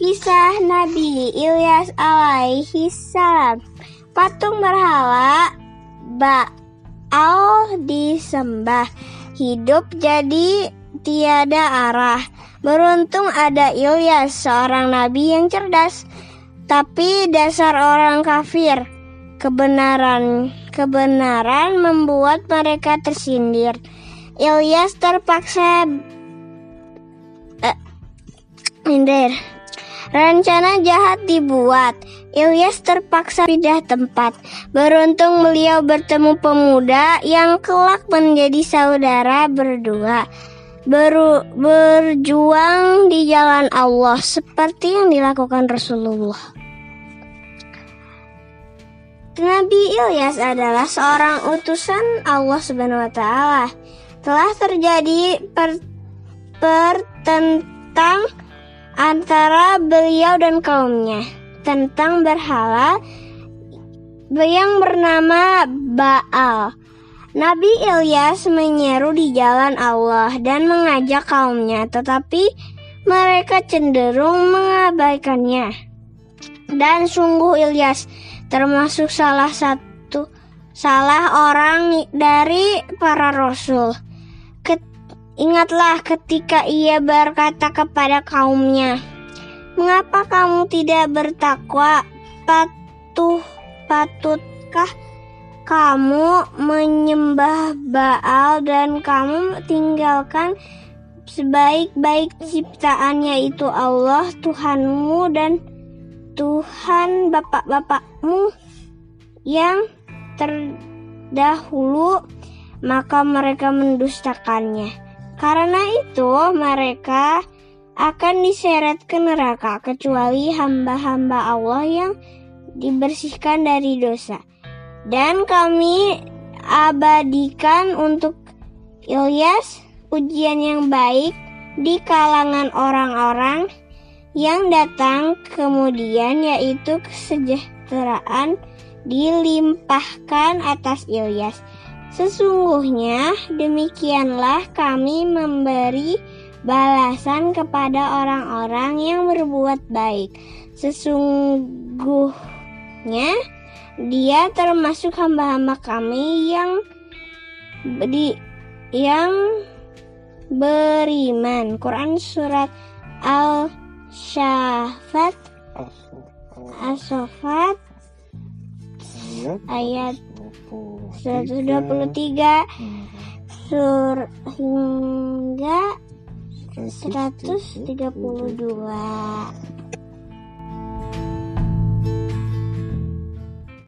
Kisah Nabi Ilyas alaihi salam. Patung berhala Baal disembah. Hidup jadi tiada arah. Beruntung ada Ilyas, seorang nabi yang cerdas. Tapi dasar orang kafir, kebenaran kebenaran membuat mereka tersindir. Ilyas terpaksa eh, minder. Rencana jahat dibuat. Ilyas terpaksa pindah tempat. Beruntung beliau bertemu pemuda yang kelak menjadi saudara berdua. Beru, berjuang di jalan Allah seperti yang dilakukan Rasulullah. Nabi Ilyas adalah seorang utusan Allah Subhanahu wa taala. Telah terjadi per, antara beliau dan kaumnya tentang berhala yang bernama Baal. Nabi Ilyas menyeru di jalan Allah dan mengajak kaumnya, tetapi mereka cenderung mengabaikannya. Dan sungguh Ilyas termasuk salah satu salah orang dari para rasul. Ingatlah ketika ia berkata kepada kaumnya, "Mengapa kamu tidak bertakwa? Patuh patutkah kamu menyembah Baal dan kamu tinggalkan sebaik-baik ciptaan yaitu Allah Tuhanmu dan Tuhan bapak-bapakmu yang terdahulu, maka mereka mendustakannya. Karena itu, mereka akan diseret ke neraka, kecuali hamba-hamba Allah yang dibersihkan dari dosa. Dan kami abadikan untuk Ilyas ujian yang baik di kalangan orang-orang yang datang kemudian yaitu kesejahteraan dilimpahkan atas Ilyas. Sesungguhnya demikianlah kami memberi balasan kepada orang-orang yang berbuat baik. Sesungguhnya dia termasuk hamba-hamba kami yang di yang beriman. Quran surat Al Syafat Asofat ayat 123 sur hingga 132